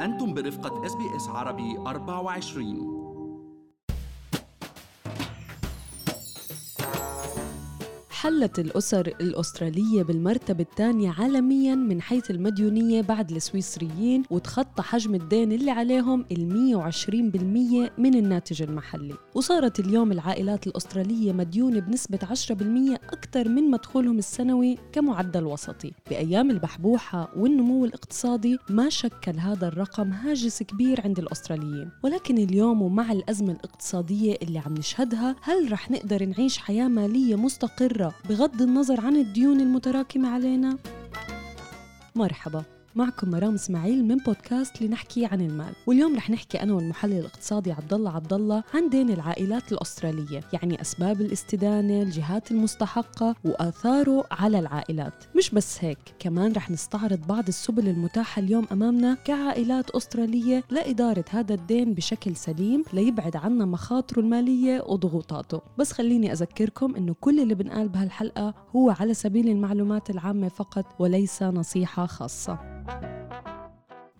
أنتم برفقة اس عربي 24 حلت الأسر الأسترالية بالمرتبة الثانية عالميا من حيث المديونية بعد السويسريين وتخطى حجم الدين اللي عليهم ال 120% من الناتج المحلي. وصارت اليوم العائلات الأسترالية مديونة بنسبة 10% أكثر من مدخولهم السنوي كمعدل وسطي. بأيام البحبوحة والنمو الاقتصادي ما شكل هذا الرقم هاجس كبير عند الأستراليين. ولكن اليوم ومع الأزمة الاقتصادية اللي عم نشهدها هل رح نقدر نعيش حياة مالية مستقرة بغض النظر عن الديون المتراكمة علينا؟ مرحبا معكم مرام إسماعيل من بودكاست لنحكي عن المال. واليوم رح نحكي أنا والمحلل الاقتصادي عبد الله عبد الله عن دين العائلات الأسترالية يعني أسباب الاستدانة الجهات المستحقة وآثاره على العائلات. مش بس هيك كمان رح نستعرض بعض السبل المتاحة اليوم أمامنا كعائلات أسترالية لإدارة هذا الدين بشكل سليم ليبعد عنا مخاطره المالية وضغوطاته. بس خليني أذكركم إنه كل اللي بنقال بهالحلقة هو على سبيل المعلومات العامة فقط وليس نصيحة خاصة.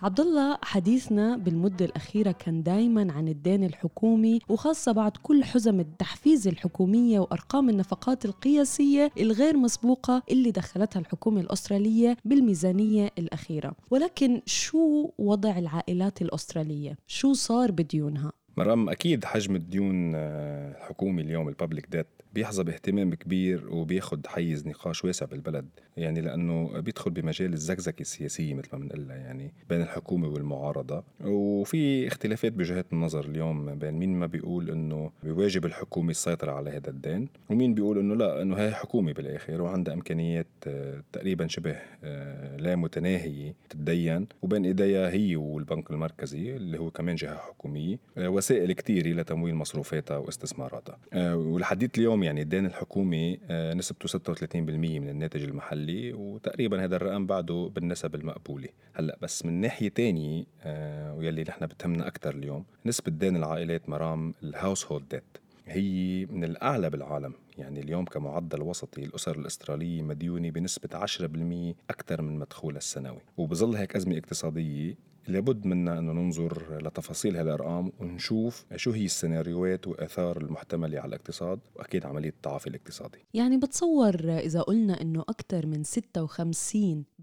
عبد الله حديثنا بالمدة الأخيرة كان دايما عن الدين الحكومي وخاصة بعد كل حزم التحفيز الحكومية وأرقام النفقات القياسية الغير مسبوقة اللي دخلتها الحكومة الأسترالية بالميزانية الأخيرة ولكن شو وضع العائلات الأسترالية؟ شو صار بديونها؟ مرام أكيد حجم الديون آه، الحكومي اليوم الببليك ديت بيحظى باهتمام كبير وبياخد حيز نقاش واسع بالبلد يعني لأنه بيدخل بمجال الزكزكة السياسية مثل ما بنقلها يعني بين الحكومة والمعارضة. وفي اختلافات بوجهات النظر اليوم بين مين ما بيقول إنه بواجب الحكومة السيطرة على هذا الدين ومين بيقول إنه لا إنه هي حكومة بالآخر وعندها إمكانيات آه، تقريبا شبه آه، لا متناهية تتدين وبين إيديها هي والبنك المركزي اللي هو كمان جهة حكومية وسائل كثيره لتمويل مصروفاتها واستثماراتها. ولحديث اليوم يعني الدين الحكومي آه، نسبته 36% من الناتج المحلي وتقريبا هذا الرقم بعده بالنسب المقبولة. هلأ بس من ناحية تانية آه، ويلي نحن بتهمنا أكثر اليوم نسبة دين العائلات مرام الهاوس هولد ديت هي من الأعلى بالعالم. يعني اليوم كمعدل وسطي الأسر الأسترالية مديونة بنسبة 10% أكثر من مدخولها السنوي. وبظل هيك أزمة اقتصادية لابد منا أنه ننظر لتفاصيل هالأرقام ونشوف شو هي السيناريوهات وآثار المحتملة على الاقتصاد وأكيد عملية التعافي الاقتصادي. يعني بتصور إذا قلنا أنه أكثر من 56 بالمية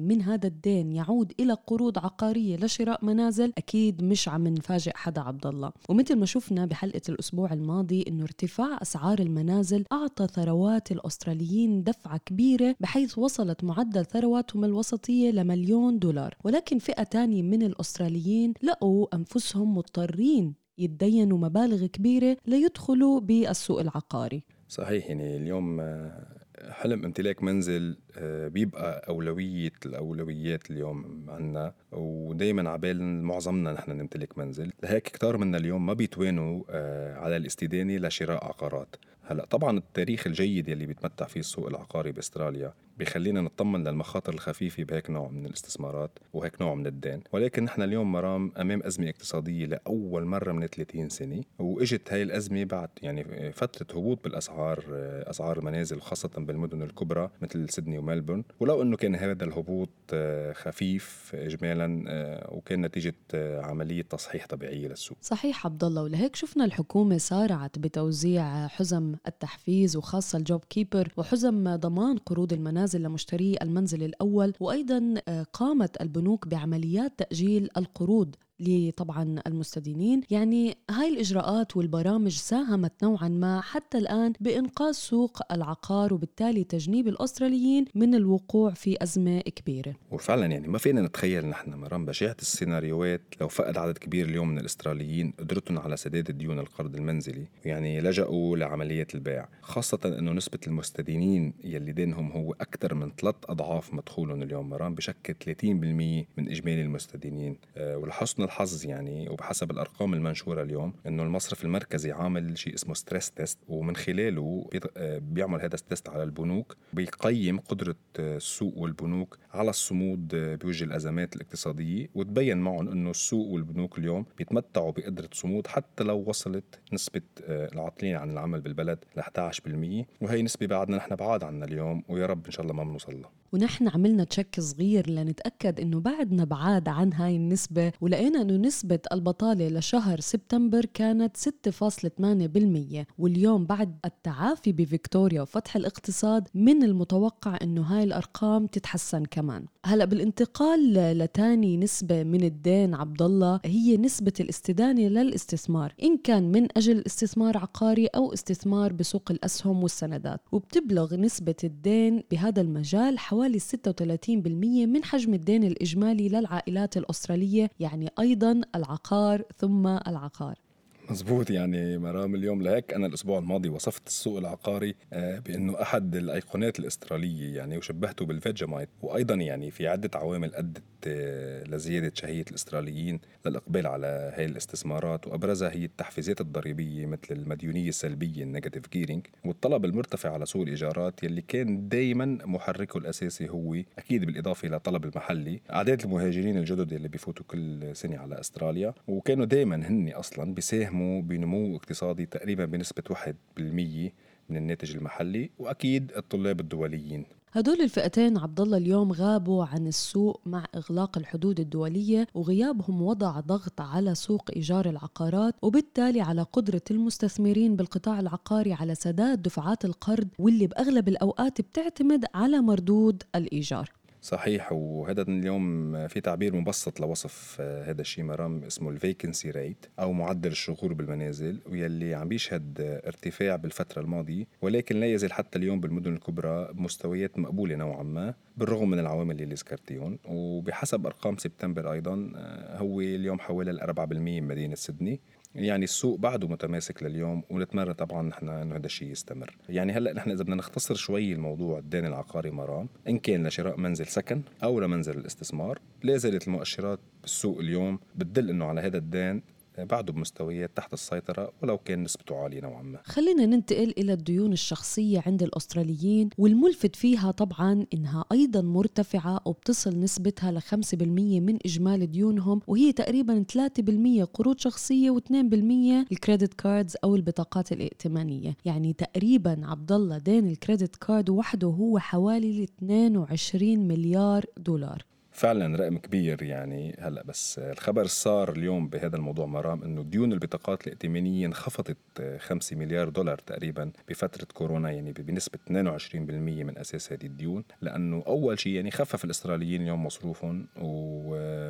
من هذا الدين يعود إلى قروض عقارية لشراء منازل أكيد مش عم نفاجئ حدا عبد الله. ومثل ما شفنا بحلقة الأسبوع الماضي أنه ارتفاع أسعار المنازل أعطى ثروات الأستراليين دفعة كبيرة بحيث وصلت معدل ثرواتهم الوسطية لمليون دولار. ولكن فئة تانية من الأستراليين لقوا أنفسهم مضطرين يتدينوا مبالغ كبيرة ليدخلوا بالسوق العقاري. صحيح يعني اليوم حلم امتلاك منزل آه، بيبقى أولوية الأولويات اليوم عنا ودايما عبال معظمنا نحن نمتلك منزل. لهيك كتار منا اليوم ما بيتوانوا آه، على الاستدانة لشراء عقارات. هلأ طبعا التاريخ الجيد يلي بيتمتع فيه السوق العقاري بأستراليا بيخلينا نطمن للمخاطر الخفيفة بهيك نوع من الاستثمارات وهيك نوع من الدين. ولكن نحن اليوم مرام أمام أزمة اقتصادية لأول مرة من 30 سنة وإجت هاي الأزمة بعد يعني فترة هبوط بالأسعار أسعار المنازل خاصة بالمدن الكبرى مثل سيدني وملبورن. ولو أنه كان هذا الهبوط آه، خفيف إجمالا آه، وكان نتيجة آه، عملية تصحيح طبيعية للسوق. صحيح عبد الله ولهيك شفنا الحكومة سارعت بتوزيع حزم التحفيز وخاصة الجوب كيبر وحزم ضمان قروض المنازل لمشتري المنزل الأول وأيضا آه، قامت البنوك بعمليات تأجيل القروض. لطبعا المستدينين. يعني هاي الإجراءات والبرامج ساهمت نوعا ما حتى الآن بإنقاذ سوق العقار وبالتالي تجنيب الأستراليين من الوقوع في أزمة كبيرة. وفعلا يعني ما فينا نتخيل نحن مرام بشاعة السيناريوهات لو فقد عدد كبير اليوم من الأستراليين قدرتهم على سداد الديون القرض المنزلي يعني لجأوا لعملية البيع خاصة أنه نسبة المستدينين يلي دينهم هو أكثر من ثلاث أضعاف مدخولهم اليوم مرام بشكل 30% من إجمالي المستدينين. أه ولحسن الحظ يعني وبحسب الأرقام المنشورة اليوم إنه المصرف المركزي عامل شيء اسمه stress test ومن خلاله بيعمل هذا ال test على البنوك بيقيم قدرة السوق والبنوك على الصمود بوجه الأزمات الاقتصادية وتبين معهم إنه السوق والبنوك اليوم بيتمتعوا بقدرة صمود حتى لو وصلت نسبة العاطلين عن العمل بالبلد ل 11% وهي نسبة بعدنا نحن بعاد عنها اليوم ويا رب إن شاء الله ما بنوصل لها. ونحن عملنا check صغير لنتأكد إنه بعدنا بعاد عن هاي النسبة ولقينا إنه نسبة البطالة لشهر سبتمبر كانت 6.8% واليوم بعد التعافي بفيكتوريا وفتح الاقتصاد من المتوقع إنه هاي الأرقام تتحسن كمان. هلأ بالانتقال لتاني نسبة من الدين عبد الله هي نسبة الاستدانة للاستثمار إن كان من أجل استثمار عقاري أو استثمار بسوق الأسهم والسندات وبتبلغ نسبة الدين بهذا المجال حوالي 36% من حجم الدين الإجمالي للعائلات الأسترالية يعني أيضا العقار ثم العقار. مزبوط يعني مرام اليوم لهيك أنا الأسبوع الماضي وصفت السوق العقاري آه، بأنه أحد الأيقونات الأسترالية يعني وشبهته بالفيجمايت وأيضا يعني في عدة عوامل أدت آه، لزيادة شهية الأستراليين للإقبال على هاي الاستثمارات. وأبرزها هي التحفيزات الضريبية مثل المديونية السلبية ال negative gearing والطلب المرتفع على سوق الإيجارات يلي كان دائما محركه الأساسي هو أكيد بالإضافة إلى طلب المحلي اعداد المهاجرين الجدد اللي بيفوتوا كل سنة على أستراليا. وكانوا دائما هن أصلا بيساهموا بيساهموا بنمو اقتصادي تقريبا بنسبة 1% من الناتج المحلي وأكيد الطلاب الدوليين. هدول الفئتين عبد الله اليوم غابوا عن السوق مع إغلاق الحدود الدولية وغيابهم وضع ضغط على سوق إيجار العقارات وبالتالي على قدرة المستثمرين بالقطاع العقاري على سداد دفعات القرض واللي بأغلب الأوقات بتعتمد على مردود الإيجار. صحيح وهذا اليوم في تعبير مبسط لوصف آه، هذا الشيء مرام اسمه الفيكنسي ريت أو معدل الشغور بالمنازل ويلي عم بيشهد ارتفاع بالفترة الماضية ولكن لا يزال حتى اليوم بالمدن الكبرى بمستويات مقبولة نوعا ما بالرغم من العوامل اللي ذكرتيهم وبحسب أرقام سبتمبر أيضا آه، هو اليوم حوالي 4% من مدينة سيدني. يعني. السوق بعده متماسك لليوم ونتمنى طبعا نحن إنه هذا الشيء يستمر. يعني هلأ نحن إذا بدنا نختصر شوي الموضوع الدين العقاري مرام إن كان لشراء منزل سكن أو لمنزل الاستثمار لا زالت المؤشرات بالسوق اليوم بتدل إنه على هذا الدين بعده بمستويات تحت السيطرة ولو كان نسبته عالية نوعا ما. خلينا ننتقل إلى الديون الشخصية عند الأستراليين والملفت فيها طبعا إنها أيضا مرتفعة وبتصل نسبتها ل 5% من إجمالي ديونهم وهي تقريبا 3% قروض شخصية و2% ال credit cards أو البطاقات الائتمانية. يعني تقريبا عبد الله دين ال credit card وحده هو حوالي 22 مليار دولار. فعلا رقم كبير يعني هلأ بس الخبر صار اليوم بهذا الموضوع مرام إنه ديون البطاقات الائتمانية انخفضت 5 مليار دولار تقريبا بفترة كورونا يعني بنسبة 22% من أساس هذه الديون لأنه أول شيء يعني خفف الاستراليين اليوم مصروفهم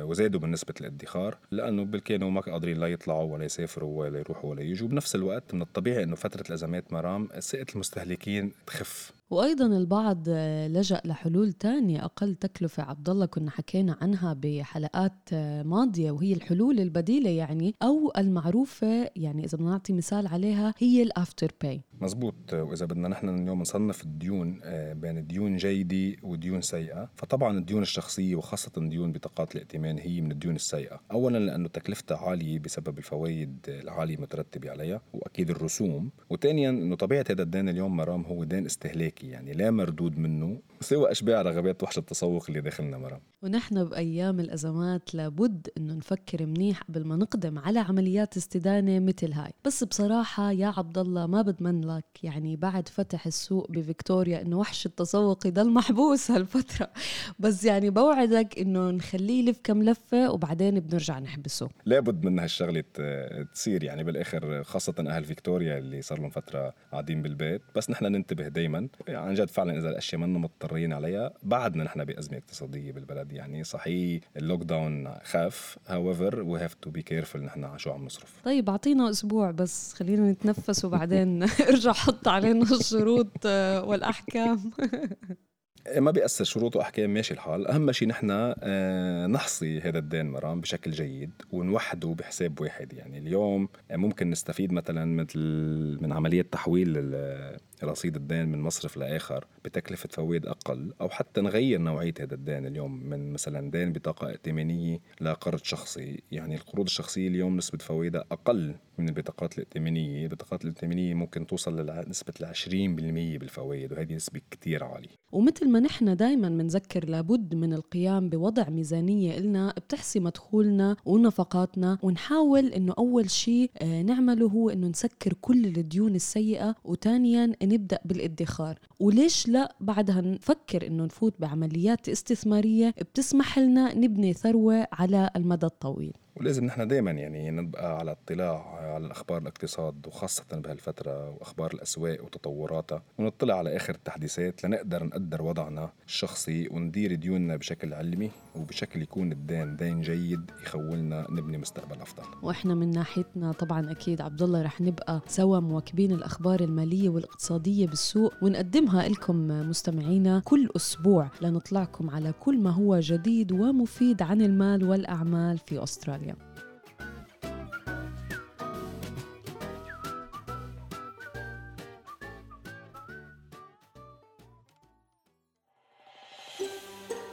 وزادوا من نسبه الادخار لأنه كانوا ما قادرين لا يطلعوا ولا يسافروا ولا يروحوا ولا يجوا. بنفس الوقت من الطبيعي إنه فترة الأزمات مرام ثقه المستهلكين تخف. وأيضا البعض لجأ لحلول تانية. أقل تكلفة عبد الله كنا حكينا عنها بحلقات ماضية وهي الحلول البديلة يعني أو المعروفة يعني إذا بدنا نعطي مثال عليها هي ال Afterpay. مزبوط. وإذا بدنا نحن اليوم نصنف الديون آه، بين ديون جيدة وديون سيئة فطبعا الديون الشخصية وخاصة ديون بطاقات الائتمان هي من الديون السيئة. اولا لأنه تكلفتها عالية بسبب الفوائد العالية المترتبة عليها وأكيد الرسوم. وثانيا إنه طبيعة هذا الدين اليوم مرام هو دين استهلاكي. يعني لا مردود منه سوى أشباع رغبات وحش التسوق اللي داخلنا مرام ونحن بأيام الأزمات لابد إنه نفكر منيح قبل ما نقدم على عمليات استدانة مثل هاي. بس بصراحة يا عبد الله ما بضمن لك يعني بعد فتح السوق بفيكتوريا إنه وحش التسوق يضل محبوس هالفترة. بس يعني بوعدك إنه نخليه يلف كم لفة وبعدين بنرجع نحبسه لابد من هالشغلة تصير يعني بالآخر خاصة أهل فيكتوريا اللي صار لهم فترة قاعدين بالبيت. بس نحن ننتبه دائما يعني عن جد فعلا إذا الأشياء منا مضطرين عليها بعدنا نحن بأزمة اقتصادية بالبلد. يعني صحيح ال lockdown خف however we have to be careful نحن على شو عم نصرف. طيب أعطينا أسبوع بس. خلينا نتنفس وبعدين ارجع حط علينا الشروط والأحكام. ما بيأثر شروط وأحكام ماشي الحال. أهم شيء نحن آه، نحصي هذا الدين مرام بشكل جيد ونوحده بحساب واحد. يعني اليوم ممكن نستفيد مثلا مثل من عملية تحويل رصيد الدين من مصرف لآخر بتكلفة فوائد أقل أو حتى نغير نوعية هذا الدين اليوم من مثلا دين بطاقة ائتمانية لقرض شخصي. يعني القروض الشخصية اليوم نسبة فوائدها أقل من البطاقات الائتمانية. البطاقات الائتمانية ممكن توصل لنسبه ل 20% بالفوائد وهذه نسبة كتير عالية. ومثل ما نحن دائما بنذكر لابد من القيام بوضع ميزانية لنا بتحصي مدخولنا ونفقاتنا ونحاول إنه أول شيء آه، نعمله هو إنه نسكر كل الديون السيئة وثانيا نبدأ بالادخار. وليش لا بعدها نفكر إنه نفوت بعمليات استثمارية بتسمح لنا نبني ثروة على المدى الطويل؟ ولازم نحن دائما يعني نبقى على اطلاع على أخبار الاقتصاد وخاصة بهالفترة وأخبار الأسواق وتطوراتها ونطلع على آخر التحديثات لنقدر نقدر وضعنا الشخصي وندير ديوننا بشكل علمي وبشكل يكون الدين دين جيد يخولنا نبني مستقبل أفضل. وإحنا من ناحيتنا طبعا أكيد عبد الله رح نبقى سوا مواكبين الأخبار المالية والاقتصادية بالسوق ونقدمها لكم مستمعينا كل أسبوع لنطلعكم على كل ما هو جديد ومفيد عن المال والأعمال في أستراليا.